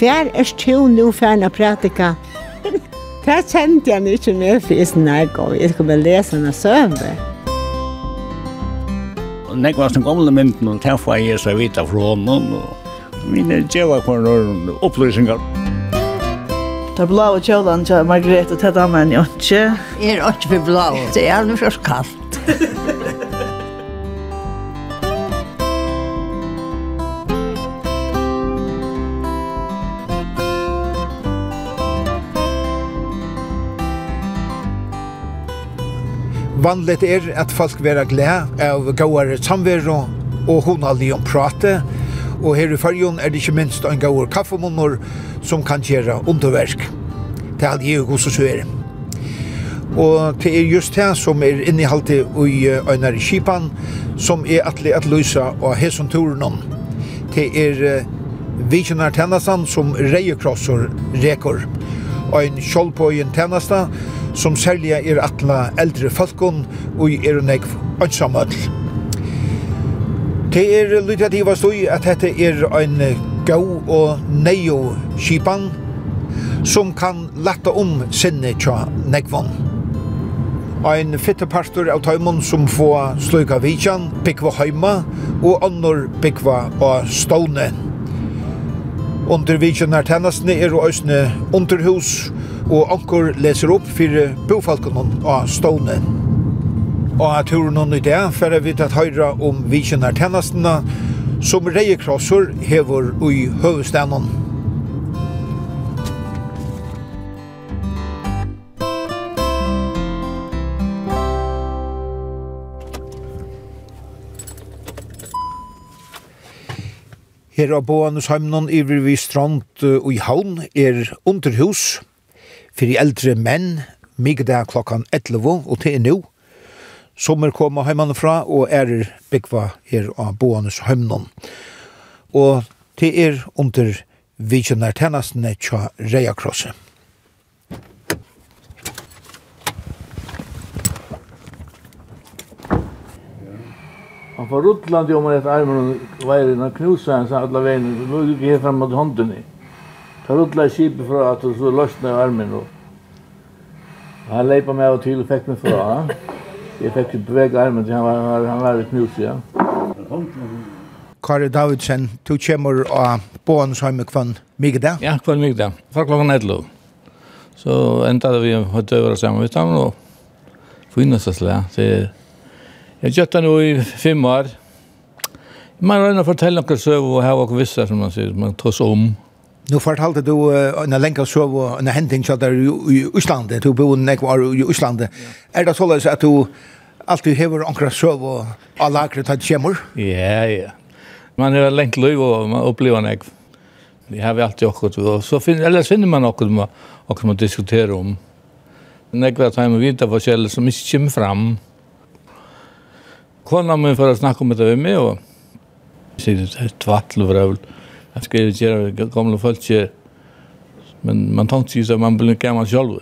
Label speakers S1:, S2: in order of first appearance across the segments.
S1: fær er tjo nu færna prætika. Det kjente jeg ikke med, for i sin nærgård. Jeg skulle bare lese henne søve.
S2: Nek var den gamle mynden, og det var jeg så vidt fra honom. Mine djeva kommer opplysningar.
S3: Ta blå og kjølan til Margrethe, til damen, jeg ikke.
S4: Jeg er ikke for blå, det er aldri først kaldt.
S5: vanligt er at folk vera glad av gauare samveru og honaldi om prate, og her i fargen er det ikke minst en gaur kaffemunnor som kan gjøre underverk. Det er aldri god som er. Og det er just det som er innehaltig i Øynar i Kipan, som er atli at løysa og hesson turen om. Det er vikjonar tennastan som reiekrosser rekor. Og en kjollpåjen tennastan som særlig er atla eldre folkon og er nekv ansamall. Det er lydativa stoi at dette er ein gau og neio skipan som kan latta om sinne tja nekvon. Ein fittepartur av taumon som få sluka vidjan, byggva heima og annor byggva av ståne. Under vikjønnertjenestene er og øsne underhus, og anker leser opp for bofalkonen av stående. Og at turen noen i det, for jeg vet at høyre om vikjønnertjenestene, som reiekrosser hever i høvestanen. Her av Boanusheimen iver vi strand og i havn er underhus fyrir eldre menn, migdag klokkan 11 og til nå. Sommer koma heimann fra og er byggva her av Boanusheimen. Og til er under vikjønner tjenestene tja Reiakrosset.
S6: Han får rutlande om ett armen och vajren och knusar hans alla vägen. Då gick jag fram mot hånden i. Ta rutlar kipet från att så lossnade armen. Och han leipade mig och till och fick mig från. Jag fick beväga armen till han var, han var knusig. Ja.
S5: Kari Davidsen, du kommer av Bånsheim kvann Migda?
S6: Ja, kvann Migda. Fra klokkan 11. Så enda vi hadde øvret sammen med dem og finnes det slag. Det er Jeg gjøtt det nå i fem år. Man røyner å fortelle noen søv og her og visse, som man sier, man tås om.
S5: Nu fortalte du uh, en lenka søv og en hending kjallt der i Øslandet, du bor nek var i Øslandet. Er det såleis at du alltid hever ankra søv og av lagret at kjemur?
S6: Ja, ja. Man er lengt løy og man opplever nek. Vi har vi alltid okkur, og så finner, eller finner man okkur man, okkur man diskuterer om. Nek var at man vita forskjellig som ikke kommer fram. Ja kona min for å snakke om det med meg, og sier det er tvattel og vrøvel. Jeg skal ikke gjøre gamle folk ikke, men man tenkte ikke at man blir gammel selv.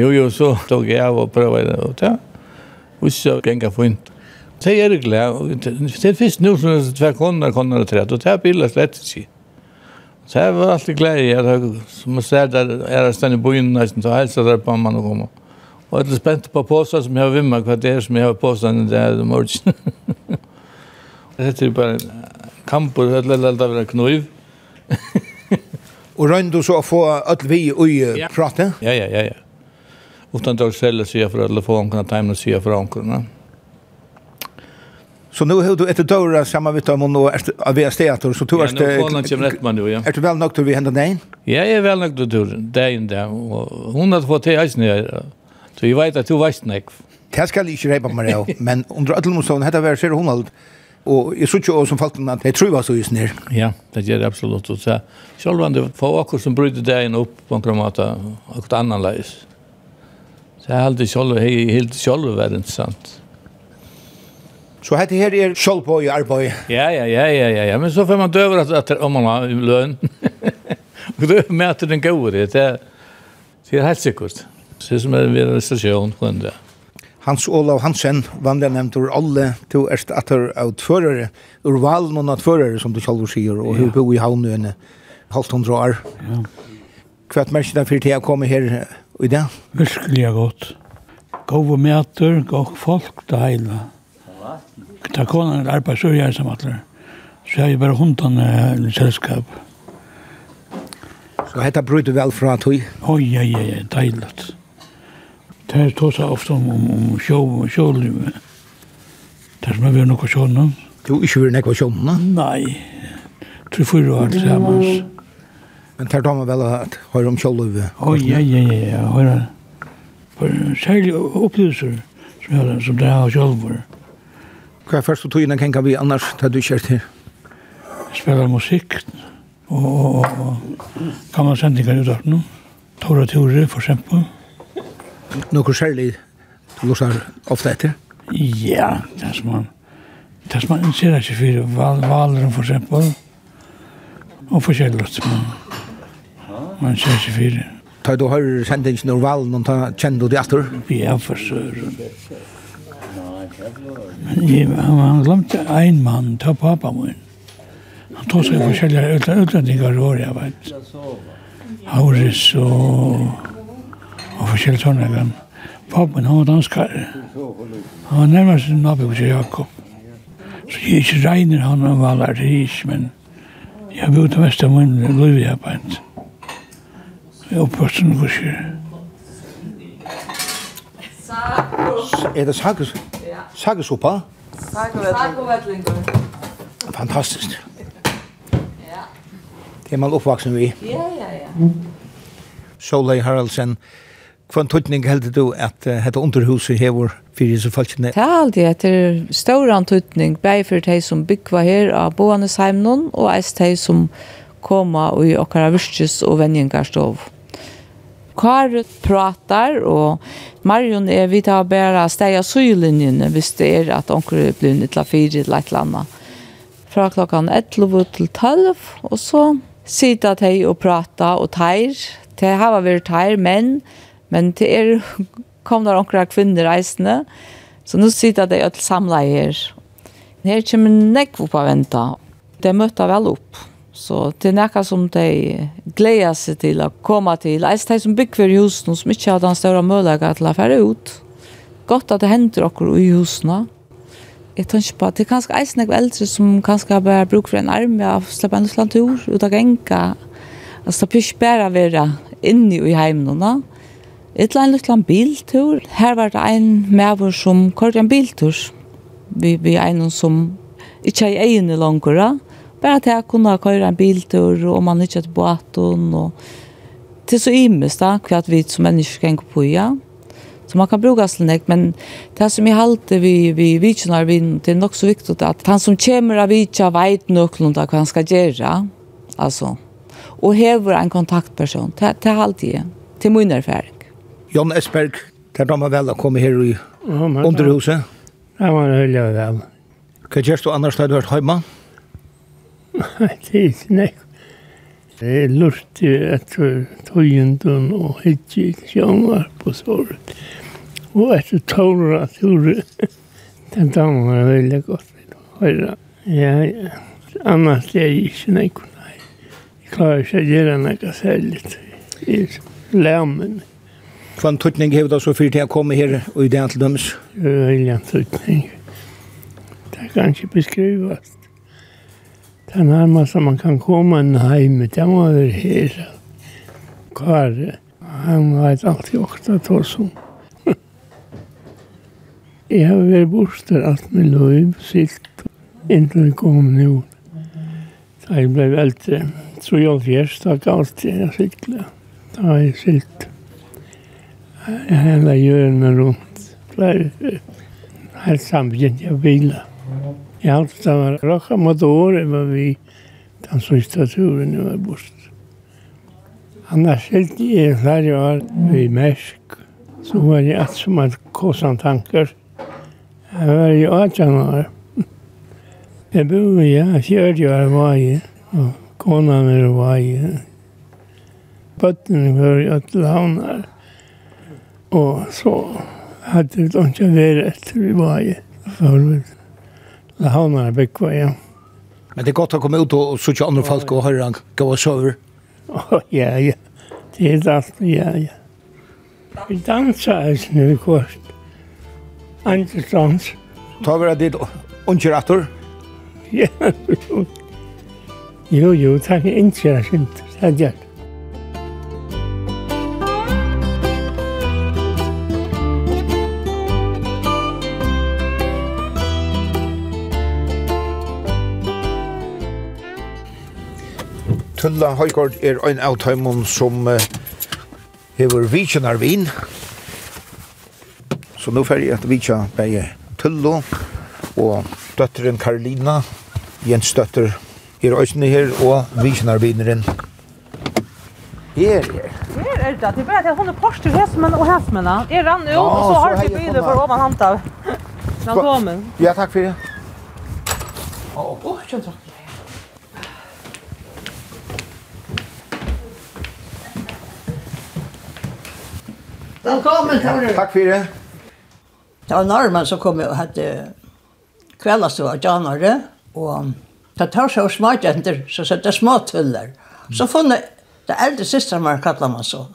S6: jo, jo, så tog jeg av og prøvde det, og ja, visse og ganger fint. Det er glad, og det er først nå som det er tver koner, koner og tredje, og det er bilen slett ikke. Så jeg var alltid glad i, som jeg ser der, er jeg stedet i byen, og jeg hilser der på mamma og kommer. Og jeg er spent på påstå som jeg har vimmer hva det er som jeg har påstå enn det er morgen. Det er bare en kamp og det er alt av en kniv.
S5: Og rønn du så å få alt vi i prate?
S6: Ja, ja, ja, ja. Utan dag selv sier fra telefonen, kan jeg tegne sier fra omkring.
S5: Så nu har du ett dörra samma vitt om och er av stätor så
S6: tror
S5: er
S6: det. Ja, nu kommer rätt man nu, ja.
S5: Er du vel nok til vi händer nej?
S6: Ja, jag är väl nöjd till turen. Det är ju det. Hon har fått det här snö. Så jeg vet at du vet nek.
S5: Det skal jeg ikke reipa meg av, men under alle motstånd, dette var ser alt, og jeg synes jo som falt at jeg tror var så just nir.
S6: Ja, det gjør det absolutt. Så selv om det var akkur som bryter det inn opp på en kramata, akkur annan leis. Så jeg held det selv, jeg held det selv var interessant.
S5: Så hette her er selv på i arbeid.
S6: Ja, ja, ja, ja, ja, ja, men så får man døver at, at om man har løn. og det møter den gode, det er, det er helt sikkert. Så som er ved stasjon på en
S5: Hans Olav Hansen, vanlig nevnt ur alle, to erst atter av tførere, ur valen og natførere, som du selv sier, og hun bor i havnøyene, halvt hundra år.
S7: Ja.
S5: Hva er det for til jeg kommer her i dag?
S7: Virkelig godt. Gåve møter, gåve folk, det hele. Da konan er arbeid, så jeg som atler. Så jeg er bare hundene i selskap.
S5: Så hette bryter vel fra tog?
S7: Oi, oi, oi, deilig. Det här tog sig ofta om, om, om sjål och sjål. Det här som har varit något
S5: sjålna. Jo, inte varit något sjålna?
S7: Nej. Tror fyra år tillsammans.
S5: Men det här tar man väl att höra om sjål
S7: Oj Ja, ja, ja, ja. Höra. För särliga upplevelser som, jag, som det här har sjål var.
S5: Hva er første togene kan vi annars ta du kjørt her?
S7: Spela musik. Och og, og gamle sendinger i dag nå. Tora Tore, for eksempel
S5: noe særlig du lusar ofte etter?
S7: Ja, det er som man det er som man ser ikke for val, valeren for eksempel og forskjellig som man man ser ikke for
S5: Ta du har sendt inn noen valen og ta kjenner du det etter?
S7: Ja, for søren. Men jeg, han glemte en mann, ta pappa min. Han tog seg forskjellige utlendinger år, jeg vet. Hauris og og forskjellige sånne grann. Pappen, han var danskar. Han var nærmest en nabbi hos Jakob. Så jeg ikke regner han om valar til is, men jeg bodde til mest av min liv i arbeid. Jeg oppvast en kurser.
S5: Er det sagus? Sagusopa?
S3: Sagovetlingur.
S5: Fantastiskt. Det er man oppvaksen vi.
S3: Ja, ja, ja.
S5: Solveig Haraldsen, Kvann tøytning heldur du at hetta underhuset hever fyrir så folkene?
S8: Det er alltid etter stor tøtning, bare for de som byggva her av boanesheimnon, og eist de som koma i okkara virkes og venjengarstov. Kar pratar, og Marion er vidt av bæra av søylinjene, hvis det er at onker er blivit til fyrir eller et eller annet. Fra klokkan 11 til 12, og så sitter de og prata og teir. De har vært teir, men Men det er kom der onkra kvinner reisende, så nå sitter de alle samlet her. Her kommer nekv av venta. De møter vel opp. Så det er nekka som de gleder seg til å komme til. Eist de som bygger i husene, som ikke har den større mulighet til å fære ut. Godt at det hender okkur i husene. Jeg tenker på at det er kanskje eisen jeg eldre som kanskje bare bruk for en arm, ja, slipper en slant tur, ut av genka. Altså, det er ikke bare å være inne i heimene, da. Etla en liten biltur. Her var det en mever som kørte en biltur. Vi, vi er en som ikke er egen i langere. Bare til jeg kunne køre en biltur, og man ikke er til båten. Og... Til så imes da, hva vi som mennesker kan gå på, ja. Så man kan bruka sin men det som jeg halte vi, vi vitsjonar vi, det er nok så viktig at han som kommer av vitsja veit nøklund av hva han skal gjøre, altså, og hever en kontaktperson, det, det halte jeg, til min erfaring.
S5: Jon Esberg, der damer vel å komme her i underhuset.
S9: Ja, man høller vel.
S5: Hva gjør du annars da du har vært hjemme?
S9: Det er ikke nek. Det er lurt etter tøyenden og hittig sjonger på såret. Og etter tåra at den damen var veldig godt. Høyre, ja, ja. Annars er jeg ikke nek. Jeg klarer ikke å gjøre nek særlig. Jeg er lammen.
S5: Hva tutning hefur það så fyrir til að koma her og i dag til dømes?
S9: Vilja tutning. Det kan ikke beskrivast. Det er nærmast man kan komme en heim, det må være her. Kvar, han vet alltid okta torsum. Jeg har vært borster alt med løyv, silt, inntil jeg kom nå. Da jeg ble eldre, så jeg fjerst, da galt jeg sikla. Da har jeg silt hela jorden runt. Här samtidigt jag ville. Jag har alltid varit raka mot året var vi den sista turen jag var bort. Annars helt i där år var vid så var det allt som att kåsan tankar. Jag var i 18 år. Jag bor i fjärde år var jag och konan var i. Bötten var i Öttelhavnar. Og så hadde vi ikke vært etter vi var i forhånd. Det havner jeg bygg var, ja.
S5: Men det er godt å komme ut og sitte andre folk og høre han gå og
S9: sove. Ja, ja. Det er alt, ja, ja. Vi danser oss nu vi kort. Andre dans.
S5: Ta vi det dit
S9: Ja, jo, jo, takk ikke, jeg synes. Det er gjerne.
S5: Tulla Høygård er ein av tøymon som uh, hever vitjenar vin. Så nå fer jeg at vitja begge Tullo og døtteren Karolina, Jens døtter, er òsne her, og vitjenar vineren. Her, er
S10: Her er det, det er bare at jeg har porsjer hesmen og hesmene. Jeg rann
S5: ut,
S10: og så har vi bilen for ovan hant av. Velkommen.
S5: Ja, takk for det.
S10: Åh, oh, kjent takk.
S11: Velkommen, Tore.
S5: Takk for det.
S11: Det var normen som kom og hette kveldastå av Janare, og det tar seg og smart så sette små tuller. Så funnet det eldre systeren var kallet man så.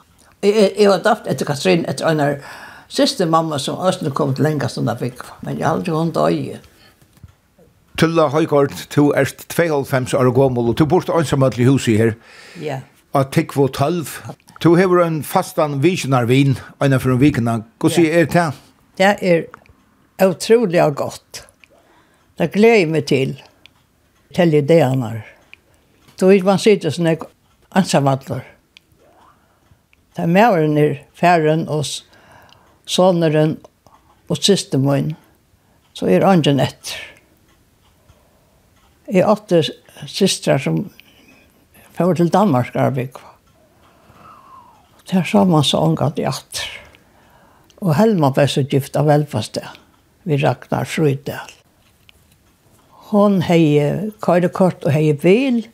S11: Jeg, jeg var daft etter Katrin, etter en siste mamma som også kom til lengast som jeg fikk, men jeg hadde hun døye.
S5: Tulla Høygaard, du er 52 år gammel, og du bor til i huset her.
S11: Ja.
S5: Og tikk var 12. Du hever en fastan visionarvin, enn for en vikena. Hvordan yeah. er det?
S11: Det er utrolig godt. Det gleder meg til. Til ideene. Du vet man sitter sånn jeg ansamvandler. Det er mæren er færen og sånneren og systemen. Så er ånden etter. Jeg har åtte systrar som får til Danmark arbeid. Det samme så omgatt i atter. Og Helma ble så gift av velfaste. Vi Ragnar Frydal. Hon hei kajrekort og hei bil.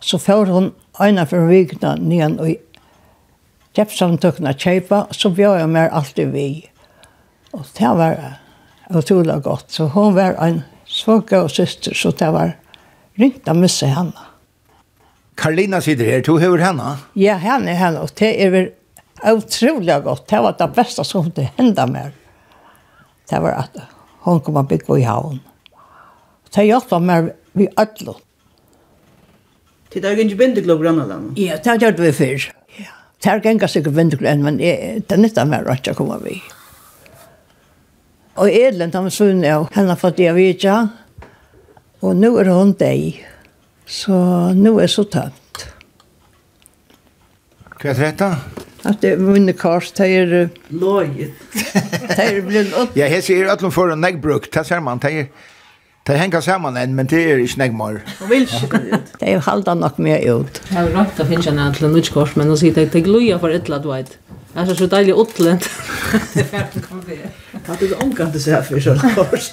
S11: Så får hon øyne for vikna nyan og kjeppsamtøkna kjeipa, så bjør jeg mer alltid vi. Og det var utrolig godt. Så hon var en svagga og syster, så det var ringt å missa henne.
S5: Karolina sitter her, du hører henne?
S11: Ja, henne er henne, og det er vel utrolig godt. Det var det beste som det hendte meg. Det var at hun kom og bygde i havn. Det hjalp meg vi
S3: alle. Det er ikke vindeklubber annet?
S11: Ja, det gjør vi før. Det er ikke sikkert vindeklubber, men det er nytt meg rett å komme vi. Og Edlen, han var sunn, og henne har fått det å vite. Og nå er hun deg. Ja. Så nå er så tømt.
S5: Hva er dette?
S11: At det er mine kars, det er...
S3: Løyet.
S11: Det er blitt opp.
S5: Ja, jeg sier at noen får en neggbruk, det ser man, det er... Det henger sammen enn, men det er ikke nek mer.
S3: Og vil ikke gå ut.
S11: Det er jo halda nok mer ut.
S10: Jeg har rakt å finne en til en utskors, men nå sier det er gloja for et eller annet. du vet. Det er så deilig utlent. Det er ferdig.
S3: Hadde du omkant det seg for sånn kors?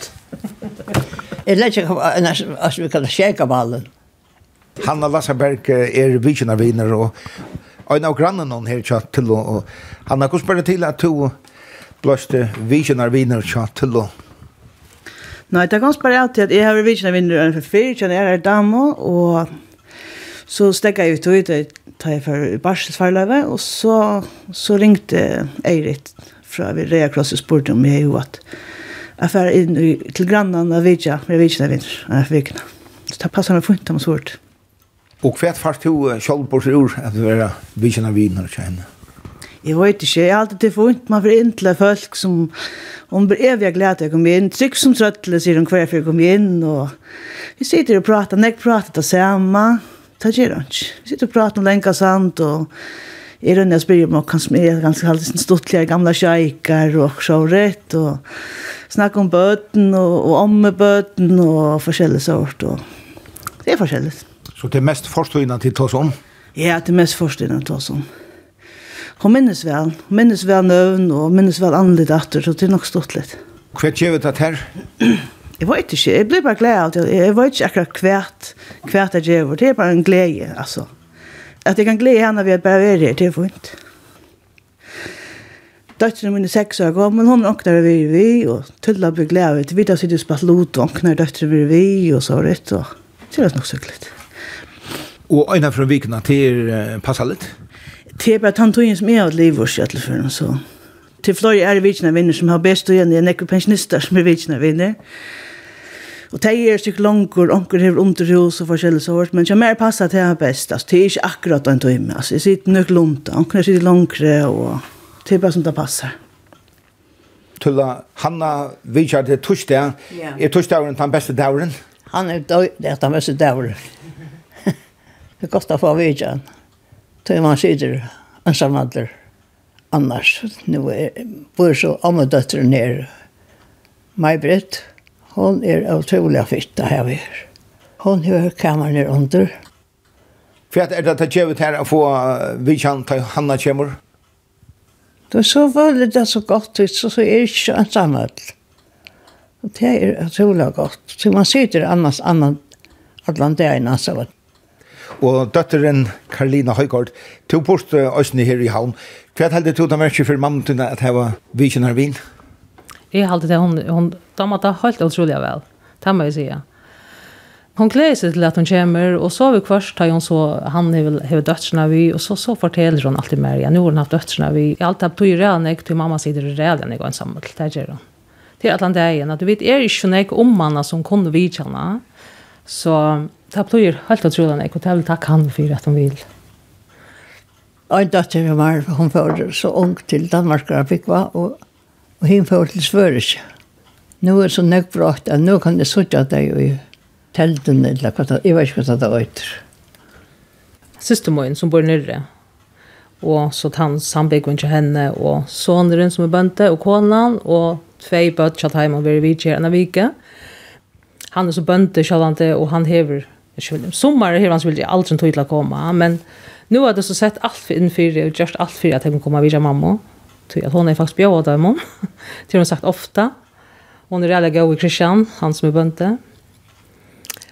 S11: Jeg lærte ikke hva vi kaller skjegabalen.
S5: Hanna Lasseberg er vikinavinner, og en av grannen hon her tjatt til, og Hanna, hvordan spør det til at du blåste vikinavinner tjatt til, og
S3: Nei, det er ganske bare alltid at jeg har vikinavinner enn for fyr, kjenner jeg er dame, og så stegget jeg ut og ut, ta jeg for barselsfarløyve, og så, så ringte Eirit fra vi Rea Kross og spurte om jeg jo at jeg fer inn til grannene av Vidja, med Vidja vinner, av Vikna. Så det passer meg fint om svårt.
S5: Og hva fast du selv på seg ur at du er vikjene viner og kjenne?
S3: Jeg vet ikke, jeg har alltid til funnet meg for inntil folk som om blir evig glad til å komme inn. Trygg som trøttelig, sier hun hver for å komme inn. Og vi sitter og prater, når jeg prater det samme, det gjør hun ikke. Vi sitter og prater om lenge sant, og jeg rønner og spør om hva som er ganske alltid sin stortlige gamle kjeiker og så rett, og snakker om bøten og, og omme bøten og forskjellige sort. Og det er forskjellig.
S5: Så det er mest forstående til oss om?
S3: Ja, det er mest forstående til oss om. Hun minnes vel, hun minnes vel nøvn, og minnes vel annerledes atter, så det er nok stått litt.
S5: Hva gjør vi det her?
S3: Jeg vet ikke, jeg blir bare glad av det. Jeg vet ikke akkurat hvert, hvert jeg gjør, det er bare en glede, altså. At jeg kan glede henne ved at bare være her, det er fint. min er seks år gammel, hun er åkner vi vi, og tulla blir glad av det. Vi da sitter og spalt lot, og åkner døtteren vi vi, og så rett, og det er nok så glede.
S5: Og øyne fra vikene til uh, passer litt?
S3: er bare tantøyen som er av livet, i alle fall, så. Til flere er vikene vinner som har best og igjen, det er nekker pensjonister som er vikene vinner. Og det er sikkert langt, og anker har underhus og forskjellig sort, men jeg mer passer til det best. Altså, det er ikke akkurat en tøyme. Altså, jeg sitter nok lunta, anker sitter langt, og det er bare som det passer.
S5: Tulla, Hanna, vi kjør til torsdag. Er torsdagen den beste dagen?
S11: Han er den beste dagen. Det kostar för vidjan. Då man sitter ensamhandlar. Annars, nu är, bor så ammadötter ner. Maj-Britt, hon är otroligt fitta här vi är. Hon har kameran ner under.
S5: För att är det att jag här att få vi vidjan till Hanna Kjemur?
S11: Det är så väldigt det så gott ut så, så är det inte ensamhandlar. Det är otroligt gott. Så man sitter annars annan Atlantea i Nassau
S5: og døtteren Karolina Høygaard, to bort østene her i havn. Hva er det du tar merke for mamma til at det var vikjen her vin?
S10: Jeg har alltid det, hun, hun damer det helt utrolig vel, det må jeg si. Hun gleder seg til at hun kommer, og så vi først tar hun så, han har døtterne vi, og så, så forteller hun alltid mer, ja, nå har hun haft døtterne vi. Jeg har alltid har tog i redan, jeg til mamma sider i redan, jeg går en sammen, det gjør hun. Til at han det er igjen, at du vet, er ikke noe om mannen som kunne vidkjenne, så det blir helt utrolig nek, og det vil takke han for at han vil.
S11: Og en datter vi var, hun førte så ung til Danmark og fikk va, og, og hun førte til Svøres. Nå er det så nøk brått, at nå kan jeg sitte deg i telten, eller hva det, jeg vet ikke hva det er etter.
S10: Systermøyen som bor nere, og så tann sambyggen til henne, og soneren som er bønte, og konan, og tvei bøtt, tjatt heim og vire vidtjer enn av vike. Han er så bønte, kjallante, og han hever ikke vil, sommer er hans vilje, aldri en att komme, men nu har det så sett alt for innfyr, og gjort alt for at jeg kan komme videre mamma, til at hon er faktisk bjød av dem, til hun har sagt ofta. Hon er reelle god i Kristian, han som er bønte,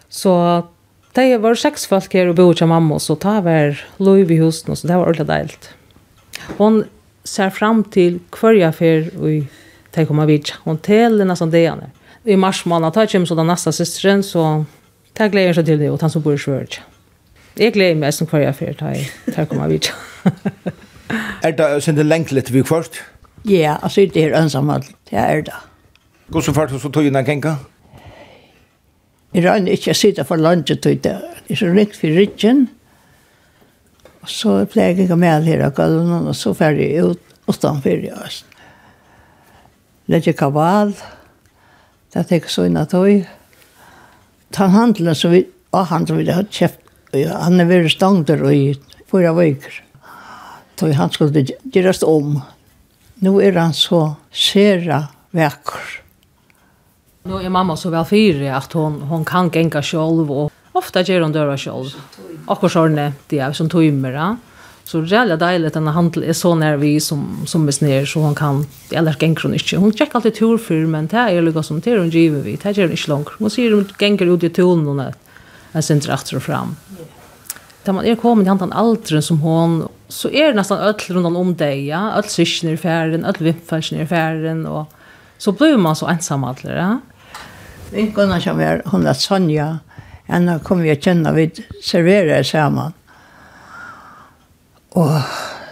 S10: så det var seks folk her og bodde av mamma, så det var lov i husen, så det var ordentlig deilt. Hon ser fram til hverja fyr, og det kommer videre, Hon teler nesten det igjen. I mars måned, da kommer så den neste søsteren, så Det gleder jeg seg til det, og han som bor i Svørg. Jeg gleder meg som hver jeg fyrt her, her kommer vi til.
S5: er det sin det lengt litt vi først?
S11: Ja, altså det er ensamhet, det er det.
S5: Hvordan fart så tog inn den kenka?
S11: Jeg rann ikke å sitte for landet tog det. Det Jeg så ringt for ryggen, og så pleier jeg ikke med her av gulven, og så ferdig ut utenfor i øst. Legger kaval, det er ikke så innan tog, ta handla så vi, og han som vi har kjeft, han er veldig stangter i fyra veker. Så han skulle gjøres om. Nå er han så sera vekker.
S10: Nu er mamma så vel fyra att hon, hon kan gänga själv och ofta ger hon dörra själv. Och Akkurat sånn, det er som tøymer, ja. Så det är dejligt att handel är så när vi som, som är snär så hon kan, eller gänger hon inte. Hon checkar alltid tur för, men det är lika som det är hon giver vi. Det är inte långt. Hon säger hon gänger ut i turen och när sen inte och fram. Da man er kommet i hantan alderen som hon, så er det nesten öll rundt om deg, ja. Öll syskjen er i færen, öll vimpfelsen er i færen, og så blir man så ensam alle, ja.
S11: Vinkunna som er, hon er Sonja, henne kom vi å kjenne, vi serverer sammen. Og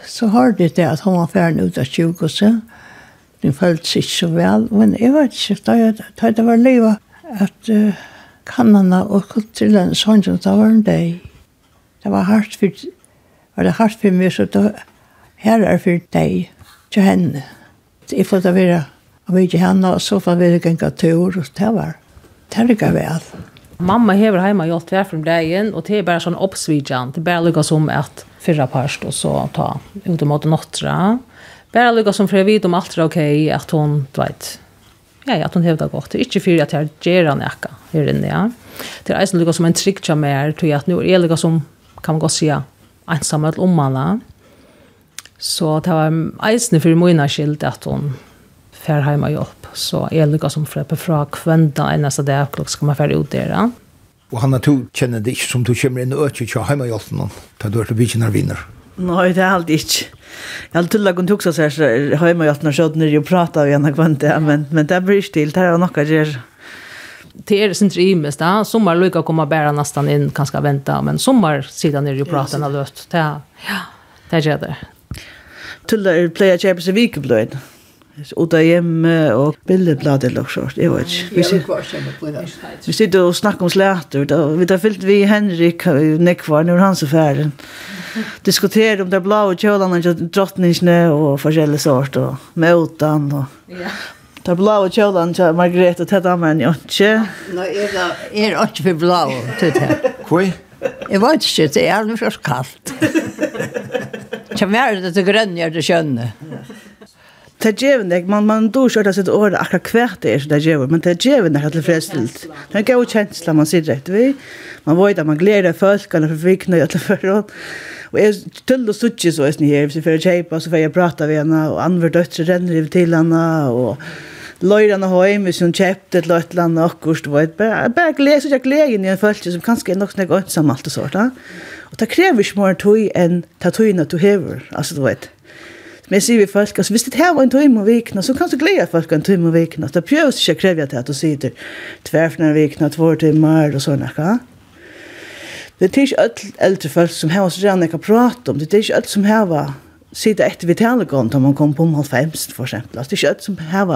S11: så hørte jeg det at hun var ferdig ut av sjukhuse. Hun følte seg ikke så vel. Men jeg vet ikke, da jeg, da det var livet at uh, kannene og kulturen sånn som det var en dag. Det var hardt for, var det hardt for meg, så det, her er for deg, til henne. Jeg får da være, og vi ikke henne, og så får vi ikke en tur, og det var, det er ikke vel.
S10: Mamma hever hjemme gjort hver fra dagen, og det er bare sånn oppsvidjan. Det er bare lykkes om at fyrra parst og så ta ut mot nåttra. Bare lukka som för vet om allt är okej att hon vet. Ja, att hon hävdar gott. Det är inte för att jag ger henne jacka här inne, ja. Det er eisen lukka som en trick mer, är till att nu jeg lukka som kan man gå säga ensam att om alla. Så det var eisen för moina skild att hon fär heima jobb. Så jeg lukka som för på fra kvända en nästa dag klockan ska man färd ut där.
S5: Og han har to kjenner det ikke som du kommer inn og øker ikke hjemme i alten, da du er til byggen av vinner.
S3: Nei, det er alt ikke. Jeg har tullet kun tukse seg så hjemme i alten og skjøtt når jeg prater og gjerne kvante, men, men det blir ikke til, det er noe jeg
S10: Det är sin trimes där. Sommar lukar komma bära nästan in kanske vänta men sommar sidan är ju pratarna löst. Ja. Ja. Det är det.
S3: Tulla er playa Champions League blöd ut av hjemme og bildeblad eller noe sånt, jeg vet ikke. Vi sitter og snakker om slæter, vi har fyllt vi Henrik Nekvar, når han så færen. Diskuterer om det er blå og kjølene og drottningene og forskjellige sort, og møten og... Det er blå og kjølene til Margrethe og Tetta Mann, jo ikke?
S4: Nå er det ikke for blå, til det.
S5: Hvor?
S4: Jeg vet ikke, det er aldri først kaldt. Kjem her det til grønn, gjør det skjønne.
S3: Ja det gjør det, man, man dår ikke at sitt året akkurat hvert det er som det er gjør, men det er gjør det helt tilfredsstilt. Det er en god kjensla, man sier rett vi. Man vet at man gleder folk, eller for vikene, eller for råd. Og jeg tull og suttje så er her, hvis jeg får kjeipa, så får jeg prata ved henne, og andre døtre renner til henne, og løyrene høyme, hvis hun kjepte et løyt land og akkurat, og bare, bare gleder, så jeg gleder inn i en følelse som kanskje er nok snakk ønsom alt og sånt. Og det krever ikke mer tog enn ta togene du hever, altså du vet. Mm. Men jeg sier vi folk, altså hvis det her var en tøyme og vikna, så kan du glede folk en tøyme og vikna. Det prøves ikke å kreve til at du sier det. Tverfna vikna, tvår tøymer og sånne, ikke? Det er ikke alle eldre folk som har så gjerne ikke prate om. Det er ikke alle som har sitte etter vi taler om da man kom på om halvfemst, for eksempel. Det er ikke alle som har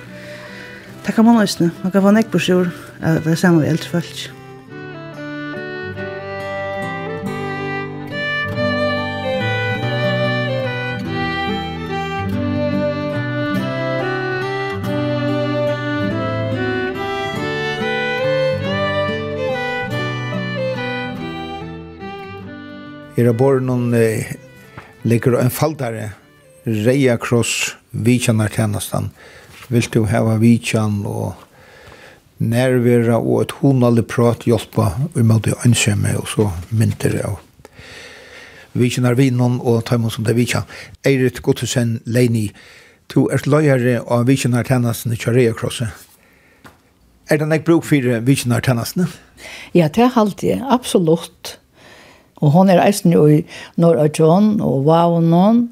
S10: Det
S3: kan man også, man kan få en ekbrosjur, det er samme vi eldre folk.
S5: Her er bare noen eh, ligger en faldare reia kross vidkjennar tjennestan vil du hava vitjan og nærvera og et honalig prat hjelpa imot det ønskjemme og så mynter det av vitjan er vinon og taimon som det vitjan Eirit Gottesen Leini du er løyere av vitjan er tjennesten i Kjarea Krosset Er det nek bruk for vitjan er tjennesten?
S4: Ja, det er alltid, absolutt. Og hon er eisen jo i Norra John og Vavnon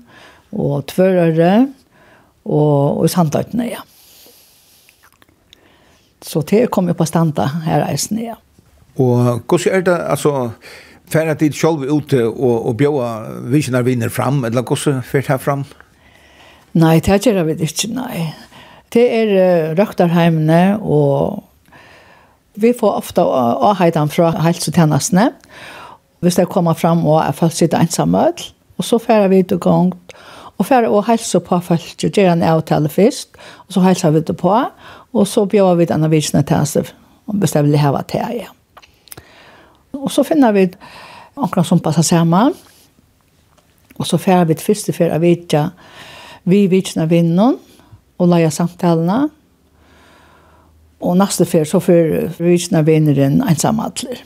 S4: og Tvørare og, og i Sandøytene, ja. Så det kom jo på standa her eisen, ja.
S5: Og hvordan er det, altså, færre tid selv ute og, og bjóa visjonar vinner fram, eller hvordan fyrt her fram?
S4: Nei, det gjør vi ikke, nei. Det er uh, røkterheimene, og vi får ofte avheitan fra helsetjenestene. Hvis det kommer fram og er folk sitter ensamme, og så færre vi til gongt, og fer og helse på folk, og gjøre en avtale først, og så helse vi det på, og så bjør vi denne visene til og bestemmer det her var til, ja. Og så finner vi akkurat som passer sammen, og så fer vi det første for å vite vi visene vinner og leie samtalene, og neste fer så fyr visene vinneren ensamhandler.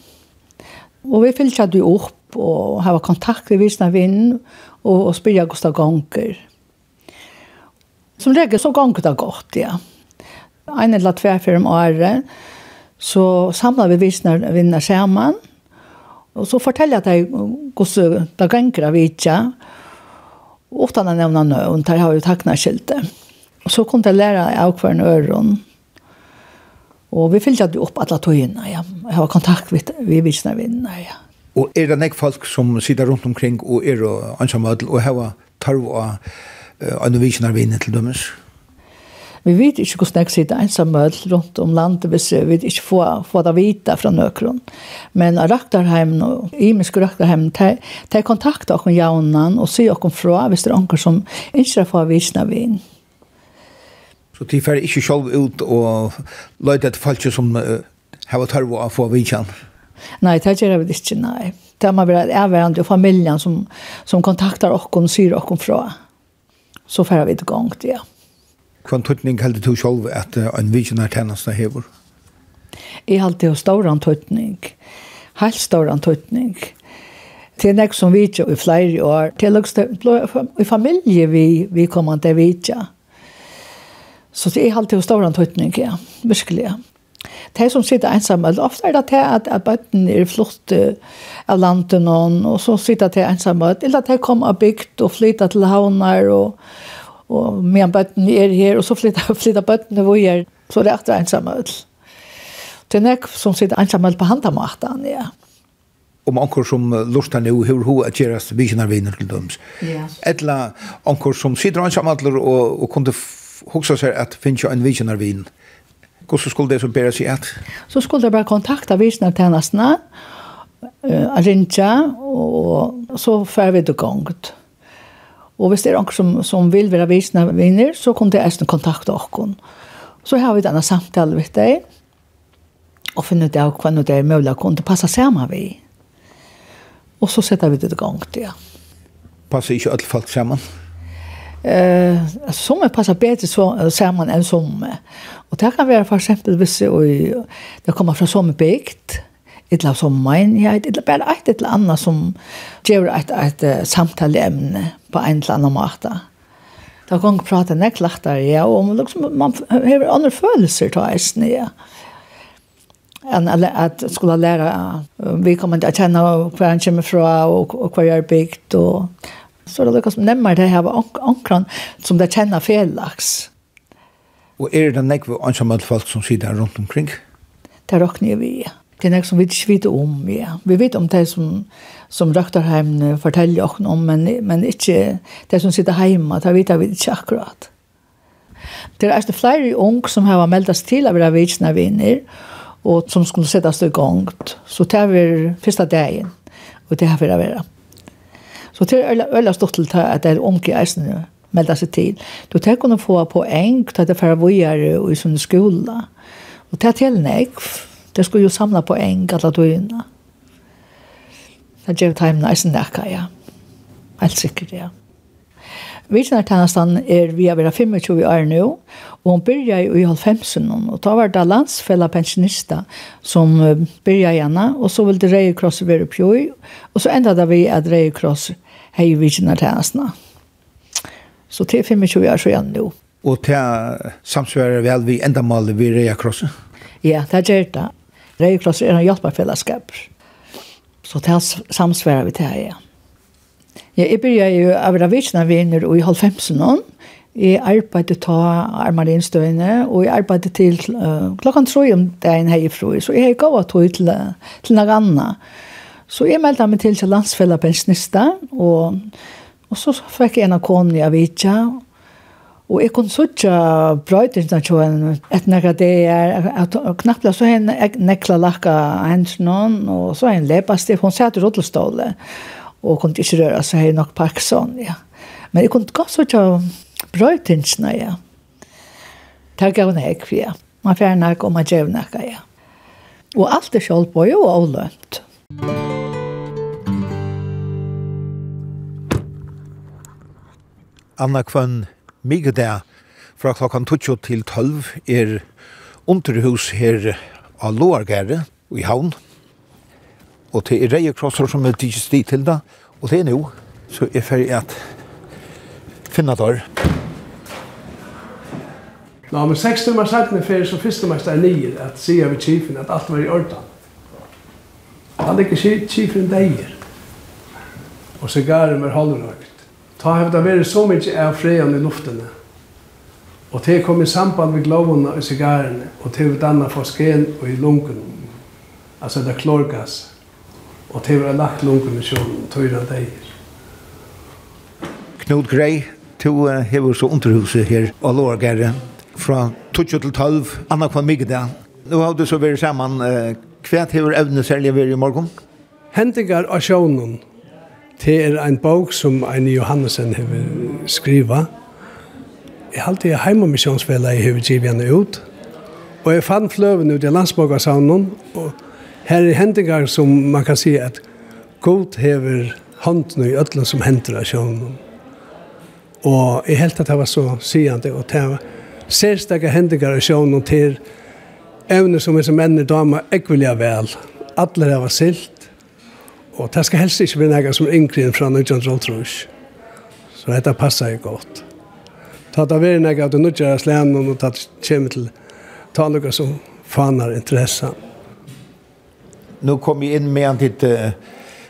S4: Og vi fyllte det opp og hava kontakt med visene vinnen, og, og spyrja hvordan det gonger. Som regel så gonger det godt, ja. Ein eller tve for om året, så samlar vi visner vinner sammen, og så forteller jeg deg hvordan det gonger vi ikke, utan å nevne nøvn, der har vi takna skilte. Og så kunne jeg lære av hver øron, og vi fyllte opp alle togene, ja. Jeg har kontakt med vi visner vinner, ja.
S5: Og er det nek folk som sitter rundt omkring og er og ansamødel og heva tarv og uh, anvisjonar vinnet til dømes?
S4: Vi vet ikke hvordan jeg sitter ensamødel rundt om landet hvis vi ikke får, får det vite fra nøkron. Men Raktarheim og Imisk Raktarheim, de, de kontakter oss jaunan og sier oss fra hvis det er noen som ikke får visna vin.
S5: Så de får ikke selv ut og løyde etter folk som uh, har tarv å få vidkjent?
S4: Nei, det gjør vi ikke, nei. Det må være avverende og familien som, som kontakter oss og syr oss fra. Så får vi det gang til, ja.
S5: Hva tøtning heldig du selv at en visionær tjeneste hever?
S4: Jeg heldig jo stor antøtning. Helt stor antøtning. Det er nek som vidtja i flere år. Det er lukst i familie vi, vi kommer til vidtja. Så det er alltid stor antøtning, ja. Virkelig, ja de som sitter ensamme, ofte er det til at, at bøtten er flukt av landet noen, og så sitter de ensamme, eller at de kommer av bygd og flytter til havner, og, og med bøtten er her, og så flytter, flytter bøttene hvor er, så er det etter ensamme. Det er nek som sitter ensamme på handamaten, ja.
S5: Om anker som lortar nu, hur hur att göras vikna viner till
S4: döms.
S5: Etla anker som sitter ensamme og, och kunde seg at finnes jo en vikna vin. Mm Hvordan skulle det som bære seg at?
S4: Så skulle det bare kontakta visna til henne, uh, rinja, og så fer vi det gongt. Og hvis det er noen som, som vil være visna vinner, så kan det eisen kontakta okken. Så har vi denne samtal med deg, og finna det av hva det er mulig å kunne passe sammen vi. Og så setter vi det gongt, ja.
S5: Passer ikke alle folk sammen?
S4: Eh, som är passar bättre så samman än som. Och det kan vara för exempel hvis och det kommer från som ett illa som min ja illa bara ett eller annat som ger ett ett samtaleämne på en eller annan måte. Då kan jag prata näklart där ja och man liksom man har andra känslor då är ja en eller att skulle lära vi kommer inte att känna kvar han kommer från och kvar jag byggt och Så er det lukket som nemmer det her ankran som det kjenner felags.
S5: Og er det nekve ansammet folk som sitter rundt omkring?
S4: Det råkner vi, ja. Det er nek som vi ikke vet om, ja. Vi vet om det som, som Røkterheim forteller oss om, men, men ikke det som sitter hjemme, det vet vi ikke akkurat. Det er det flere unge som har meldt oss til av være vitsende vinner, og som skulle settes i gang. Så det er første dagen, og det har vi vært. Så det er øyla stått til at det er unge eisene melda seg til. Du tar kunne få poeng til at det færre vujere og i sånne skola. Og det er til nekv. Det skulle jo samla poeng alle døgnet. Det gjør timen eisen nekka, ja. Helt sikkert, ja. Virksomhetstjenesten er vi er 25 år nå, og hun begynte i 90-ånden, og da var det landsfella pensjonister som begynte igjen, og så ville Røye Kross være pjøy, og så enda det vi at Røye Kross hei vi kjenner til hensene. Så til 25 år så igjen nå.
S5: Og til samsvarer vel vi enda maler vi Røya Krosset?
S4: Ja, det gjør det. Røya Krosset er en hjelperfellesskap. Så til samsvarer vi til her, ja. Ja, jeg begynte jo av Ravitsjene vinner i halvfemsen Jeg arbeidde ta armarinstøyene, og jeg arbeidde til uh, klokken tre om dagen herifra. Så jeg gav har tog til, til noen annen. Så jeg meldte meg til til landsfellet pensjonista, og, og så fikk jeg en av konen i Avitja, Og jeg kunne sutja brøyden til tjoen et nekka det er at knappla så hen nekla lakka hens noen og så en lepastiv, hun satt i rådlestålet, og kunne ikke røra seg hei nok Parkinson, ja. Men jeg kunne godt sutja brøyden til ja. Det gav nek, ja. Man fjern nek og man gjør ja. Og alt er sjålpå jo og lønt.
S5: Musikk Anna Kvann Migda fra klokkan 12 til 12 er underhus her av Loargære i Havn. Og til er Reie Krosser som er tidligst dit til da. Og det er nå, så er ferdig at finna der.
S12: Nå, men seks timmar sakne ferdig som første mester nye, at sier vi kjifen at alt var i ordan. Han ligger kjifen deier. Og sigaren med halvrøk. Ta har det vært så mye av freien i luftene. Og det kom i samband med glovene og sigarene, og det var dannet for sken og i lunken. Altså det er klorgas. Og det var lagt lunken i kjølen, tøyre deg.
S5: Knut Grey, to uh, hever så underhuset her, og lårgere, fra 12 til 12, Anna Kvann Migda. Nå har du så vært sammen. Uh, Kvært hever evne særlig vært i morgen?
S12: Hentingar av sjånen, Det er en bok som en Johannesen har skriva. Jeg har alltid heima misjonsfella i hever givet henne ut. Og jeg fann fløven ut i landsbogasavnen. og her er hendingar som man kan si at god hever hånden i ødlen som hender av sjøvnen. Og jeg helt at det var så sigende, og det var særstakka hendingar av sjøvnen til evne som er som menn damer ekvelig ekvilja vel. Alle har silt, Og det skal helst ikke være noe som er yngre enn fra 1912. Så dette passer jo godt. Ta det være noe av det nødgjøre slenen og ta det kommer til ta noe som faner interesse.
S5: Nå kom jeg inn med en titt uh,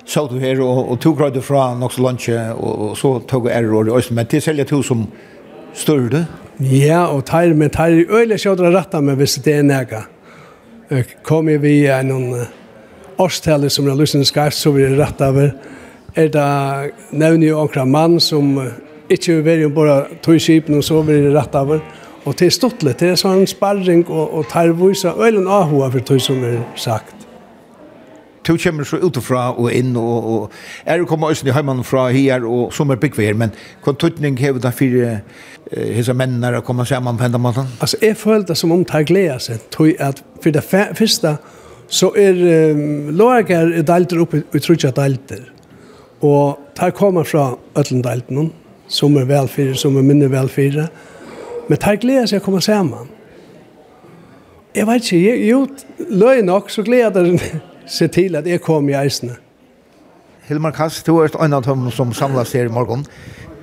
S5: så du her og, og tog grad fra nok så lunsje og, og så tog jeg error i Østen. Men til selger to som større du?
S12: Ja, og tar, men tar i øyne kjødre rettet med hvis det er noe. Kom vi via noen... Uh, årstallet som er lysende skarpt så blir det rätt över. Er det nevner jo akkurat mann som ikke vil være bare tog skipen og så blir det rett over. Og til stortlet, det er sånn sparring og, og tarvvisa og en ahoa for tog som er sagt.
S5: Du kommer så utifra og inn og, og er du kommet også i heimann fra her og som er bygg her, men hva tøytning har hever da for uh, hese mennene å komme sammen på enda måten?
S12: Altså, jeg følte som om det gleder seg, tog at for det første, så er um, Lårgar er delter oppe i trutja delter. Og der kommer fra Øtlen delten, som er velfyrer, som er minne velfyrer. Men der gleder seg å komme sammen. Jeg vet ikke, jeg, jo, løy nok, så gleder jeg seg til at jeg kom i eisene.
S5: Hilmar Kass, du er en av dem som samlas her i morgen.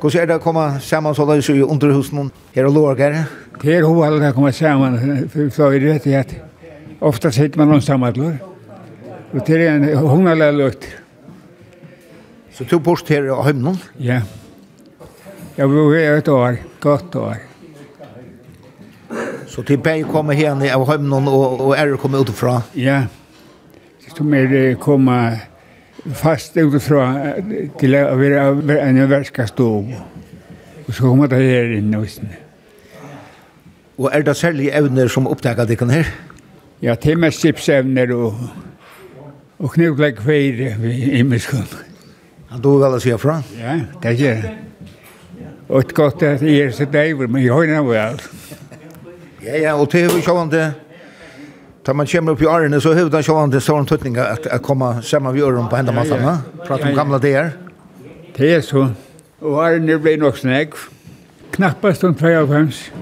S5: Hvordan er det å komme sammen så løs i underhusen her og Lårgar?
S13: Det er hovedene å komme sammen for flere rettigheter. Ofta sitter man ensamallor. Og det er en hungerlig lukt.
S5: Så du bort her i Høymnon?
S13: Ja. Jeg bor her et år, godt år.
S5: Så til Berg kommer her i av Høymnon og, og er kommet utifra?
S13: Ja. Som er komma fast utifra til å være en verska stå. Och så kommer det her inne. Och
S5: är det särskilt evner som oppdager dere her?
S13: Ja ja, timmerstipsevner og, og knivlegg feir i miskun.
S5: Han tog vel å si fra?
S13: Ja, det gjør han. Og et godt at jeg er så deiver, men jeg har av alt.
S5: Ja, ja, og det er jo sånn det, Tar man kommer upp i årene, så hur den sjön sån tøtning at att komma sammen vi öron på hända massa Ja, Prata om gamla der.
S13: Det er så. Og årene blir nok snägg. Knappast om 52.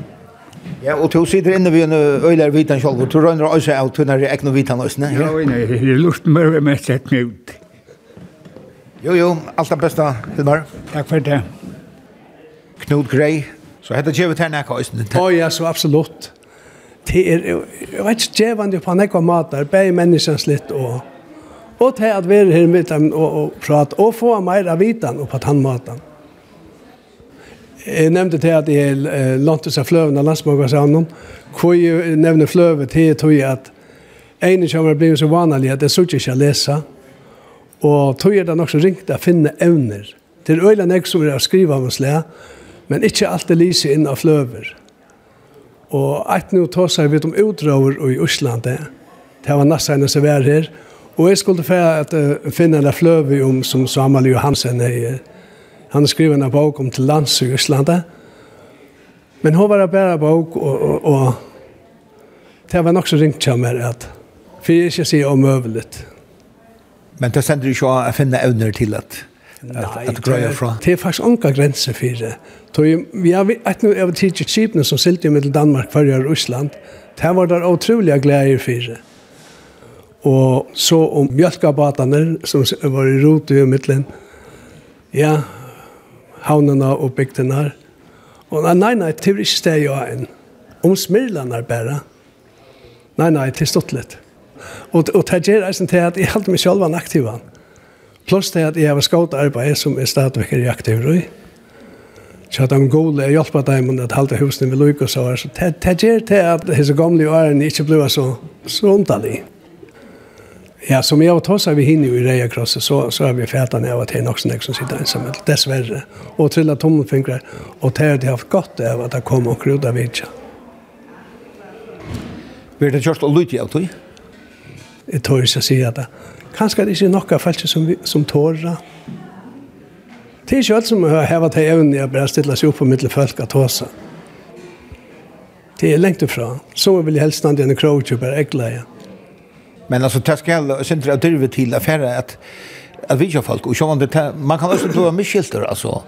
S5: Ja, og to sitter inne ved en øyler vitan selv, og to røyner også av tunnere ekne vitan også, ne?
S13: Ja, nei, det er lurt med meg sett meg ut.
S5: Jo, jo, alt det beste, Hilmar.
S13: Takk for det.
S5: Knut Grey, så heter Kjeve Ternak også.
S12: Å ja, så absolutt. Det er, jeg vet ikke, Kjevende på nekva mater, bare menneskens litt, og, og til at vi er her med dem og, og prate, og få mer av vitan på på tannmaten. Jeg nevnte til at jeg lånte seg fløven av landsmålgårdsannen. Hvor jeg nevner fløven til tog jeg at en har blir så vanlig at jeg så ikke å lese. Og tog jeg det er nok så ringt å finne evner. Til øyne jeg som vil skrive om oss le, men ikke alltid lyse inn av fløver. Og et nå tar seg vidt om utdrager i Osland Det var nesten enn som var her. Og jeg skulle få at, uh, finne en fløve om som Samuel Johansen er Han skriver en bok om til lands i Østlanda. Men hun var bare bok, og, og, og det var nok så ringt til meg at for jeg ikke sier omøvelig.
S5: Men det sender du ikke å finne evner til at
S12: Nei, at grøya fra. Det er faktisk anka grenser for det. Vi har et nu av tidsit skipene som silte i Danmark, Førjar og Russland. Det var der utrolig glede for det. Og så om mjölkabatene som var i rot i middelen. Ja, havnene og bygdene. Og nei, nei, nei, det er ikke det jeg en. Om smidlene bare. Nei, nei, det er stått litt. Og, og det gjør jeg til at jeg holder meg selv en aktiv. Plus det at jeg har skått arbeid som er stadigvæk er aktiv. Så at de gode er hjelper dem med at halte husene ved lykke og så. Så det gjør til at disse gamle årene ikke blir så, så underlige. Ja, som jeg har tatt seg vi hinner ju i Reia Krosset så, så er vi fætene av at det er är något som sitter ensam, dessvärre. Och trilla tommelfingrar. og det har de haft godt av at det kommer och krydda vidtja.
S5: Vil det kjørst og lytte av tog?
S12: Jeg tror ikke å si at det. Kanskje det ikke er noe felt som, som tårer. Det er ikke alt som har hevet til evnen jeg bare stiller seg opp på mittel folk at tåse. Det er lengt ifra. Så vil jeg helst stande igjen i krogtjøp er eggleie. Ja.
S5: Men alltså det ska centra av drivet till affärer att att vi kör folk och så det man kan också prova med skyltar alltså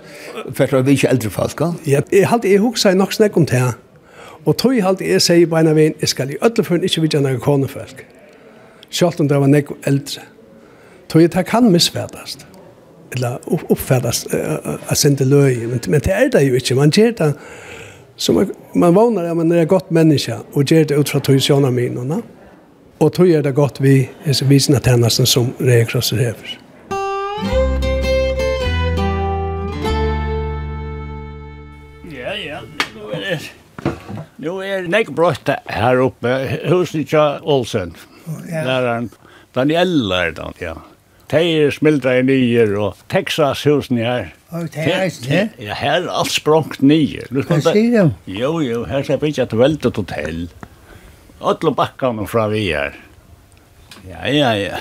S5: för att vi kör äldre folk.
S12: Ja, jag hade jag sig nog snack om det. Och tror jag hade jag säger på ena vägen ska i alla fall inte vi gärna kan folk. Självt om det var nek äldre. Tror jag det kan missvärdas. Eller uppfärdas att sända löj. Men, men det är det ju inte. Man ger det som man man vånar att man är gott människa och ger det ut från tusen av minorna. Mm Og tog er det godt vi er visende tjennesten som Redekrosser hever.
S2: Ja, ja, nå er det Nå er det ikke brått her oppe, husen ikke Olsen, ja. læreren. Daniela er det, ja. Teir smildra i nyer og Texas husen her.
S14: Og det er eisen,
S2: ja? Ja, her er alt språngt nyer.
S14: Hva sier du?
S2: Jo, jo, her skal vi ikke et veldig hotell. Ja. Ötlum bakkan fra vi her. Ja, ja, ja.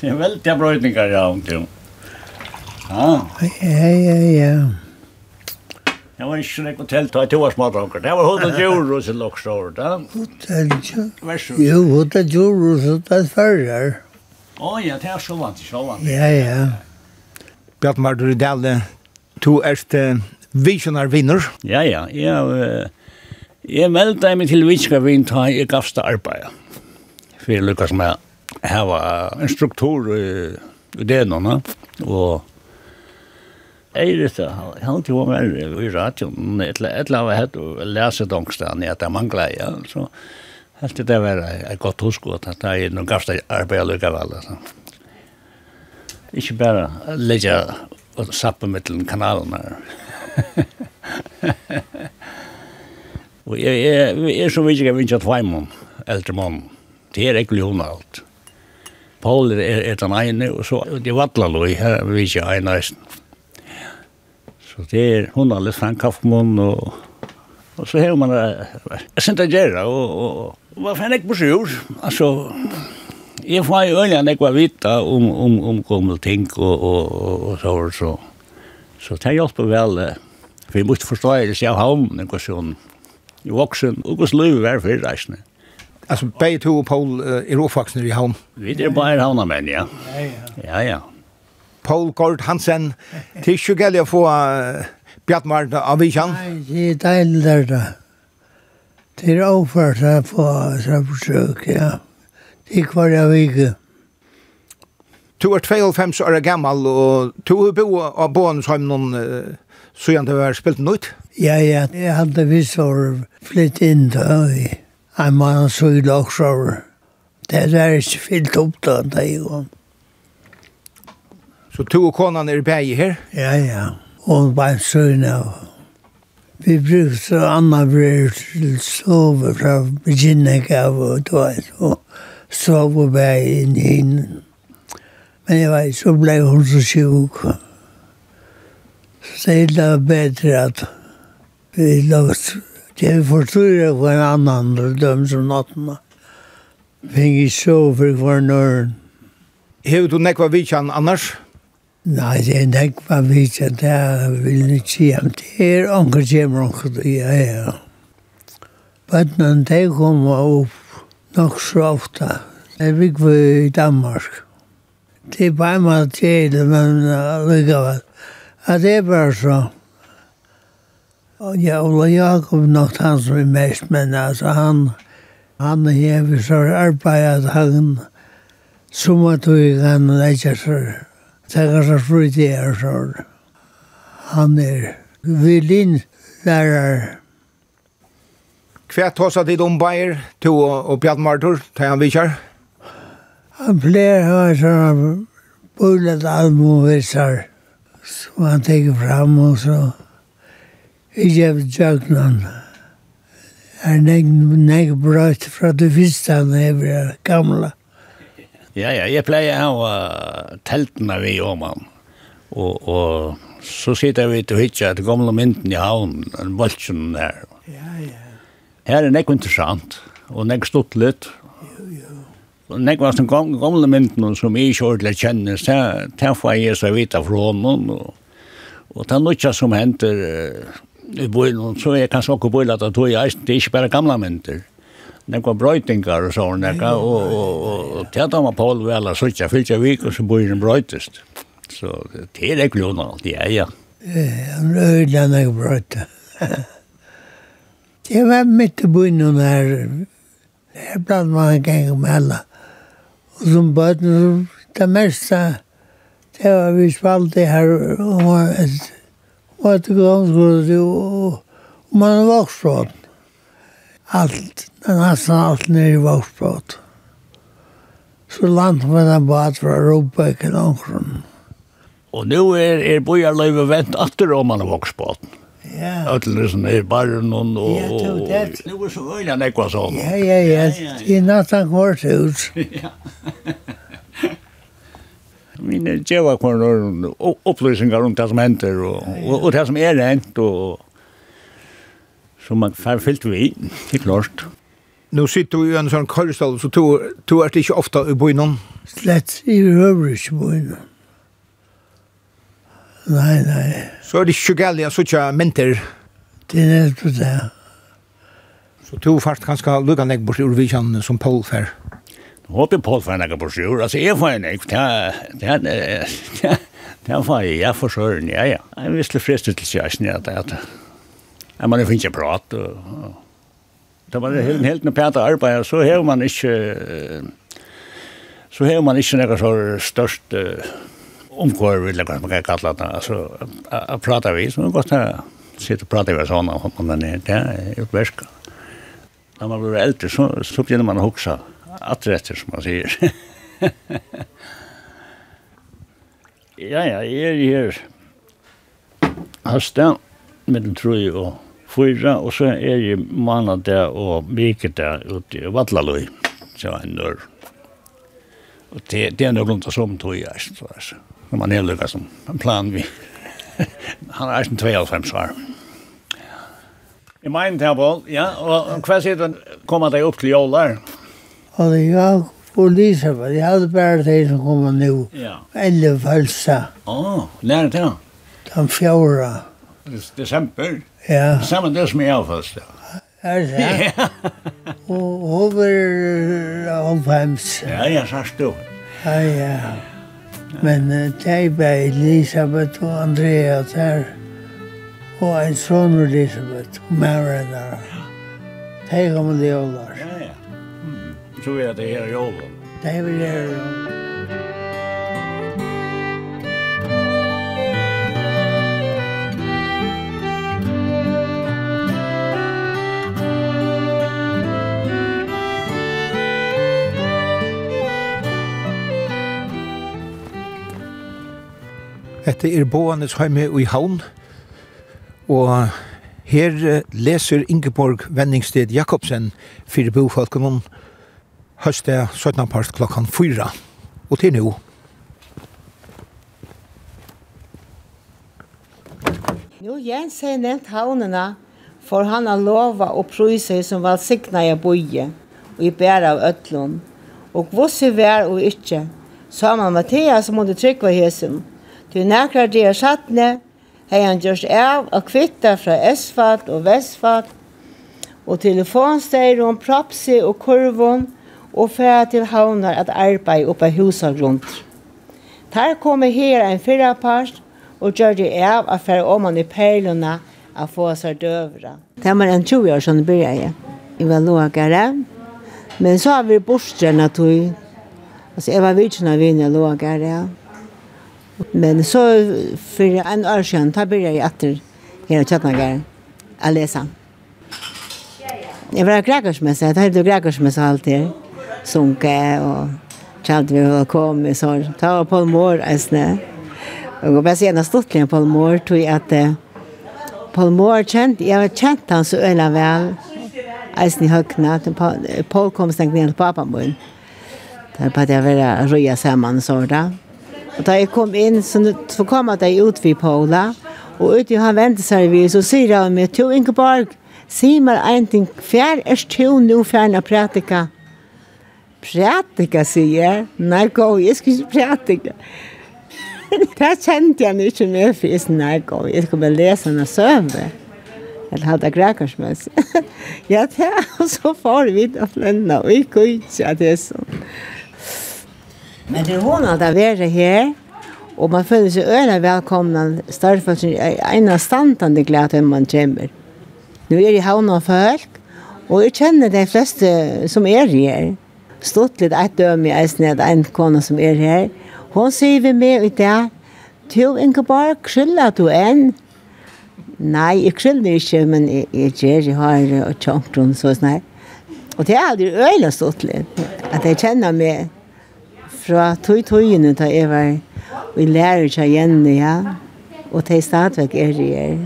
S2: Det er veldig brøydningar ja, om til. Ja.
S14: Ja, ja, ja.
S2: Det var ikke nekko telt, det var to år smadranker. Det var hodet djur og sin loksår, da.
S14: Hodet djur? Jo, hodet djur og sin loksår.
S2: Å ja, det er så vant, så vant.
S14: Ja, ja.
S5: Bjartmar, du er dæle, du er visionar vinner.
S2: Ja, ja, ja. Jeg meldte meg til vitskavinn da jeg gavste arbeid. For jeg lykkes med å ha en struktur i, i nå. og jeg vet ikke, jeg har alltid vært med i radioen, et eller annet hett og lese dongstene at jeg mangler. ja, så helt det var et godt husk at det er noen gavste arbeid lukkavel, altså. Ikke bare legge og sappe mittelen kanalen her. Og jeg, jeg, jeg er så vidt jeg vinner tveimann, eldre mån. Det er ikke ljóna alt. Paul er, er den ene, og så det vattla loj, her er vi ikke ene eisen. Så det er hun alle en kaffemån, og, og så har man jeg sent å gjøre, og, og, og hva fann jeg på sjur? Altså, jeg får jo øyne jeg var vita om, om, om gammel ting, og, og, og, og så, så, så, så det hjelper vel, for jeg måtte forstå det, så jeg har om noen sånn, i voksen, og hos liv er fyrir reisende.
S5: Altså, begge to og Paul er oppvaksne i havn?
S2: Vi er bare havna havnamenn, ja. Ja, ja. ja, ja.
S5: Paul Gord Hansen, til ikke gældig å få uh, Bjartmar av Vikjan?
S14: Nei, det er deilig der da. Det er overført å få på forsøk, ja. Det er hver jeg viker.
S5: Du er 52 år gammal, og du har bo av Bånesheim noen uh, så gjerne du har spilt noe
S14: Ja. Ja, ja, jeg hadde visst for flytt inn da, en mann så i lagsjøver. Det er ikke fyllt opp da, da jeg kom.
S5: Så to og konan er bæg her?
S14: Ja, ja, og bare søgn av. Vi brukte Anna Brød til sove fra beginning av, og det var så sove bæg inn i hinnen. Men jeg vet, så ble hun så sjuk. Så det er bedre at vi lagt det vi forstyrre på en annan og døm som natten Fing i så for hver nøren.
S5: Hever du nekva vidtjan annars?
S14: Nei, det er nekva vidtjan, det er vil jeg ikke om Det er anker kjemmer anker, ja, ja. Bøtnen, de kom opp nok så ofta Det er vi i Danmark. Det er bare med tjede, men allikevel. Ja, det er bare sånn. Ja, Ola Jakob nok han som er mest, men altså han, han hever så arbeidet han som at vi kan leggja så, tenka så frutti er så. Han er violinlærer.
S5: Hva tåsa dit om Bayer, to og Bjart Martur, ta han vikar?
S14: Han pleier å ha sånne bullet almovisar som han tenker fram og så. Jeg av djøknan. Er nek nek brøyt fra det første han er gamla.
S2: Ja, ja, jeg pleier å ha teltene vi om han. Og, og så sitter vi til hitja til gamle mynden i havn, en bolsjen der.
S14: Ja, ja.
S2: Her er nek interessant, og nek stått litt. Jo, jo. Og nek var som gamle mynden som jeg ikke ordentlig kjennes, der, der får jeg så vita fra honom, og, og det er noe som henter i bøylen, så er kanskje også bøylen at det er ikke bare gamle mynter. var brøytingar og sånn, og, og, og, og, og at man på alle vel, ikke fyllt jeg vik, og så bøylen brøytist. Så det er ikke lona alt, ja, ja.
S14: Ja, Han røyla nek brøyta. Det var mitt i bøylen her, her blant man gang med alla. Og som bøyden, det meste, det var vi spalte her, og et, og etter gransgrødet og, og man var vaksbråd. Allt, nesten alt nere i vaksbråd. Så landet man en bad fra Råbækken omkring.
S2: Og nå er, er bojarløyve vent atter om man er vaksbråd.
S14: Ja.
S2: Ötler som er barren og...
S14: Ja, det er det.
S2: Nå er så øyne nekva sånn.
S14: Ja, ja, ja. I natt han går ut.
S2: Ja. Vi gjeva kvarnar opplýsingar om det som hender og, og, og det som er rent, og som man fær fyllt vi, helt klart.
S5: Nå sitter du i en sånn kallstall, så du, du er ikke ofte i bøynen?
S14: Slett i røver ikke bøynen. Nei, nei.
S5: Så er det ikke galt, jeg så ikke menter.
S14: Det er nettopp det.
S5: Så du fart ganske lukket deg bort i Urvijan som Paul fær?
S2: Ja. Håte Paul får en på sjur, altså jeg får en ek. det får jeg, jeg får søren, ja, ja. Jeg visste fristet til kjæresten, ja, det er Ja, man finner ikke prat, og... Da man er helt, helt noe pænt arbeid, så har man ikke... Så har man ikke noe så størst omkår, vil jeg kanskje man kan kalla det, altså, jeg prater vi, så man godt sitte og prate vi sånn, og man er, det er jo verska. Når man blir eldre, så, så begynner man å huksa atträtter som man säger. ja, ja, jag är här. Hasta med den tror jag och fyra, och så är ju er där och mycket där ute i Vatlaløy, så en dörr. Och det, det är nog grunn til som jag så er När man är lyckas som en plan vi. Han är er 92 svar. I mener, Terbol, ja, og hva sier du, kommer deg opp til jålar? Ja.
S14: Og det jeg og Elisabeth, jeg hadde bare de som kom nå.
S2: Ja.
S14: Eller Vølsa.
S2: Å, oh, lærer det da?
S14: De fjorda.
S2: Desember?
S14: Ja.
S2: Samme det som jeg har først, ja.
S14: Er det? Og over omfems.
S2: Ja, Ja, sørst du.
S14: Ja, ja. Men det er bare Elisabeth og Andrea der. Og en sånn Elisabeth, og Maren der. Ja. Det kommer det å
S2: lære tror jag att det är här i Det är väl
S14: här i Ålund.
S5: Hette er Boanes heime i Havn, og her leser Ingeborg Venningsted Jakobsen fyrir bofolkunum høste 17. part klokkan 4. Og til nå.
S1: Nå Jens har nevnt havnene, for han har lova og prøyser som var sikna i boie, og i bæra av øtlån. Og vosse vær og ikkje, Saman Mathias måtte trykva hesen. Til nekra det er sattne, hei han gjørs av og kvitta fra Esfalt og Vestfalt, og telefonsteir om propsi og kurvon, og færa til havnar at arbeid oppa rundt. Der kom her en fyrra part og gjør det av at færa man i perluna at få seg døvra. Det var en 20 år som det begynte. Jeg var lågare, men så har vi bortstrenna tog. Altså, jeg var vidtjena vinner lågare. Men så for en år siden, da begynte jeg etter her og kjøttnagare å lese. Jeg var grekersmesse, jeg tar det grekersmesse alltid sunke og kjent vi var kommet, så ta var Palmor, eisne. Og jeg bare sier, jeg stod til en Palmor, tog jeg at Palmor kjent, jeg har kjent han så øyla vel, eisen i høkna, Paul kom stengt ned til pappa min. Der bare jeg ville røya sammen, så da. Og da jeg kom inn, så, så kom at jeg ut vid Paula, og ut i han ventet seg vi så sier han meg, to Ingeborg, si meg en ting, fjær er tjo nå fjerne å prætika?» prætika, sier jeg. Nei, gå, jeg skal ikke prætika. det kjente jeg ikke mer, for jeg sa, nei, gå, jeg skal bare lese henne søve. Eller hadde grækersmøs. ja, det og så får vi det lønne, og jeg går ikke at det er sånn. Men det er hun at jeg er her, og man føler seg øyne velkomne, større for en av standene glede om man kommer. Nå er jeg havnet folk, og jeg kjenner de fleste som er her stått litt et døm i eisen at en kone som er her. Hun sier vi med ut det, «Tu, Ingeborg, skyller du enn?» Nei, jeg skyller ikke, men jeg, jeg gjør, jeg har og tjongt tjonkron, så sånn Og det er aldri øyla litt. at jeg kjenner meg fra tog-togene da jeg var i lærer seg igjen, ja. Og det er stadigvæk er det her.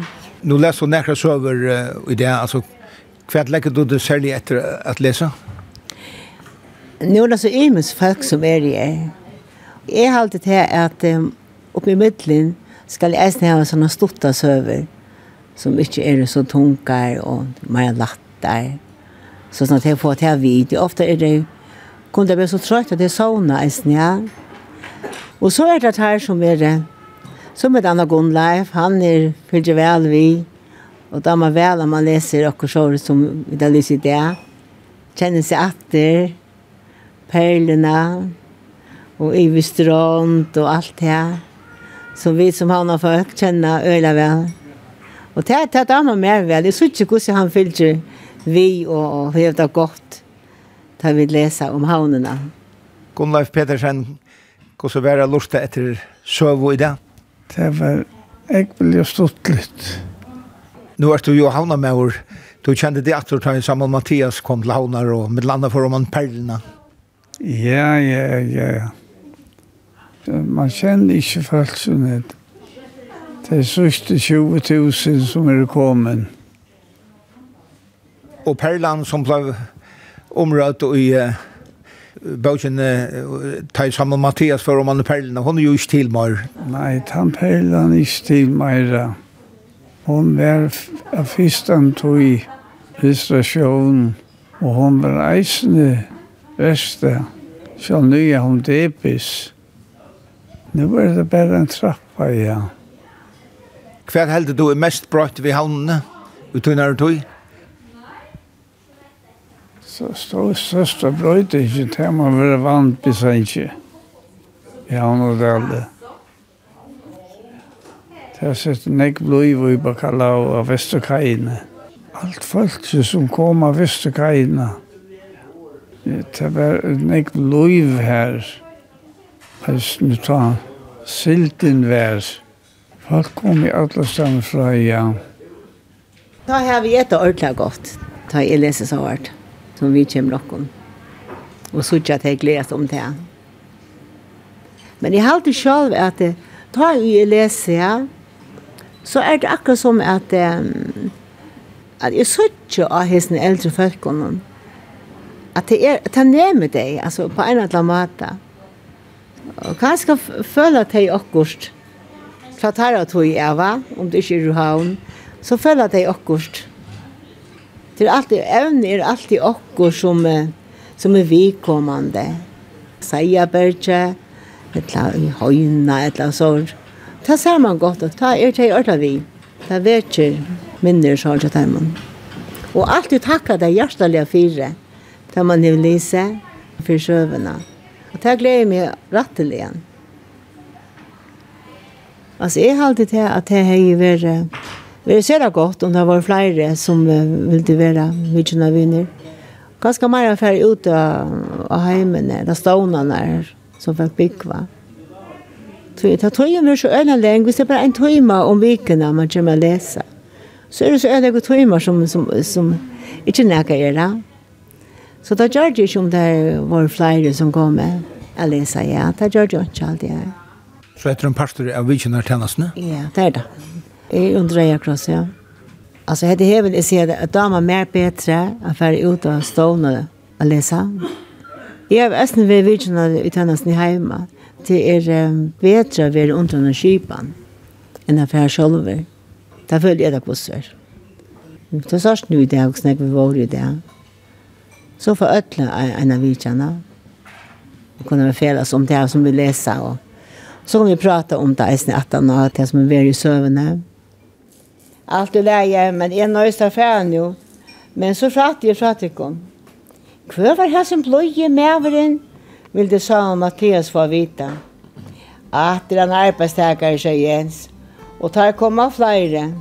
S5: Nå leser du nærkere søver i det, altså, hva legger du det særlig etter at lese? Ja.
S1: Nu er det så imens folk som er i er. Jeg har alltid til at um, oppe i midtelen skal jeg eisen ha sånne stotta søver som ikke er så tungar og mer latter. Så sånn at jeg får til video. Ofte er det kun det blir så trøyt at det er sånne eisen, ja. Og så er det her som er det. Som er Anna Gunnleif, han er fyllt vel vi. Og da man vel, om man leser akkurat som vi da lyser det, kjenner seg atter, perlene, og i strand og alt det her. Som vi som har folk kjenner øyla vel. Og det er det han har mer vel. Jeg synes ikke hvordan han fyller vi og, og det godt da vi leser om havnene.
S5: Gunnleif Petersen, hvordan var det lortet etter søv i dag?
S15: Det var Jeg vil jo stått litt.
S5: Nå er du jo havna med Du kjente det at du tar sammen Mathias kom til havnar og med landa for om han perlene.
S15: Ja, ja, ja. Man kjenner ikke folk sånn det er sørste 20 000 som er kommet.
S5: Og Perland som ble området i uh, bøkken uh, tar sammen Mathias for om han er Perland, hun er jo ikke til mer.
S15: Nei, han Perland er ikke til mer. Hun var av fyrsten tog i restaurasjonen, og hun var eisende Värsta. Så nya hon debis. Nu var det bare en trappa ja.
S5: Hva heldur du er mest brøtt ved havnene? Utunar og tog?
S15: Så stod største brøtt ikke til man var vant besøkje. I havn og det alle. Det har sett nek blod i Bakalau og Vesterkajene. Alt folk som kom av Vesterkajene det var nek loiv her, nu ta silten vær. Folk kom i alle stand fra, ja.
S1: Da har vi etter ordentlig godt, da jeg leser så hvert, som vi kommer nokon. Og så ikke at jeg gledes om det. Men jeg har alltid selv at da jeg leser ja så er det akkurat som at, um, at jeg så ikke av hesten eldre folkene, att det är ta ner med dig alltså på en annan mata. Och kanske följa att det är akkurst. För att här tog jag va om det inte är Ruhavn, så följa att det. Det är alltid, även är alltid akkurst som, som är vikommande. Säga bärtje, eller i höjna, eller så. Ta ser man gott att ta er till örtla vi. Ta vet ju minner så har jag Och alltid tacka dig hjärtaliga fyra det man har lyset for sjøvene. Og det gleder jeg meg rett til igjen. Altså, jeg har alltid til at det har vært Vi ser det godt om det var flere som ville være vidtjene vinner. Ganske mer er ferdig ut av heimene, da stående er som fikk bygge. Så det tror jeg er så øyne lenge, hvis det er bare en time om vikene man kommer å lese. Så er det så øyne timer som, som, som ikke nækker gjør det. Så da gjør det ikke om det var flere som kom med. å lese, ja, det gjør det ikke alltid. Ja.
S5: Så etter en pastor av vikjennertjenestene?
S1: Ja, det er det. Jeg undrer jeg kross, ja. Alltså hade hevel är det att dama mer bedre å være ute og stående och lese. Jeg har äsna vid i utanast i hjemme. Det er um, bättre att vara under den kypan enn å være selv. Där føler jeg det på. Det er särskilt nu i det och snäck vi var i det. Så får ödla en av vidjarna. Och vi fälas om det här som vi läser. Och så kan vi prata om det här snett och det som är väldigt sövande. Allt är läge, men en av östra färden nu. Men så pratar jag pratar jag Hver var här som bløye mæveren, vill det sa om Mattias få vita. Att det är en arbetstäkare, sier Jens, Och tar komma flera.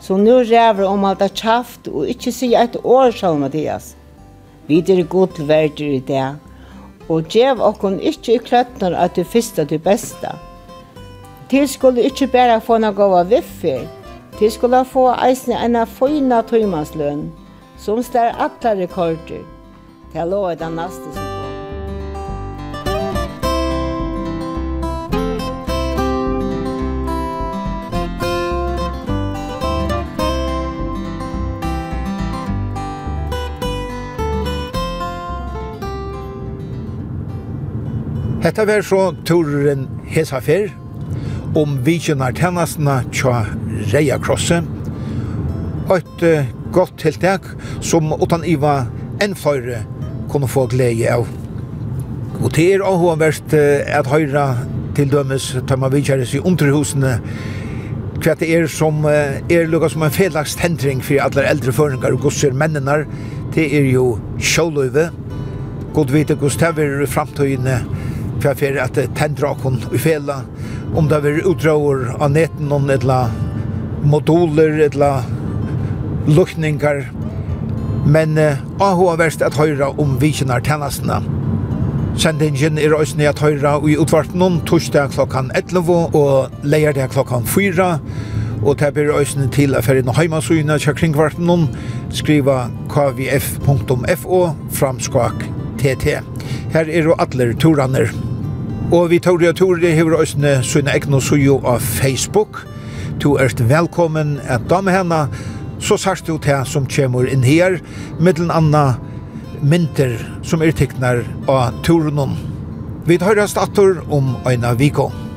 S1: så nu räver om allt er tjaft och inte sier ett år, sa Mattias. Vi er god verder i det, og gjev okkon ikkje i kløttnar at du fyrsta du besta. Til skulle ikkje bæra få na gåva viffer, til skulle få eisne enn fyna tøymansløn, som stær atla rekorder. lov er den av som.
S5: Hetta var så turen hesa fer om vikjønar tennasna tja Reia Krosse. Et uh, godt tiltak som utan iva enn fløyre kunne få glede av. Og det er også verst uh, at høyra til dømes tar man i underhusene hva det er som uh, er lukka som en felags tendring for alle eldre føringar og gosser mennene det er jo sjåløyve god vite gos det er i framtøyene for jeg fyrir at tendra okon i fela, om det er utdraur av neten noen etla moduler, etla lukningar, men eh, verst at høyra om vikinar tennastina. Sendingen er òsne at høyra i utvartnum torsdag klokkan 11 og leierdag klokkan 4, og det blir òsne til at fyrir heimasugna kja noen skriva kvf.fo framskak TT. Her er jo atler turaner. Og vi tar det tur det hever østene sønne egn og søjo av Facebook. Du er velkommen at dame henne, så sørst du til som kommer inn her, middelen anna mynter som er tiknar av turen. Vi tar høyrast atter om øyna vikon.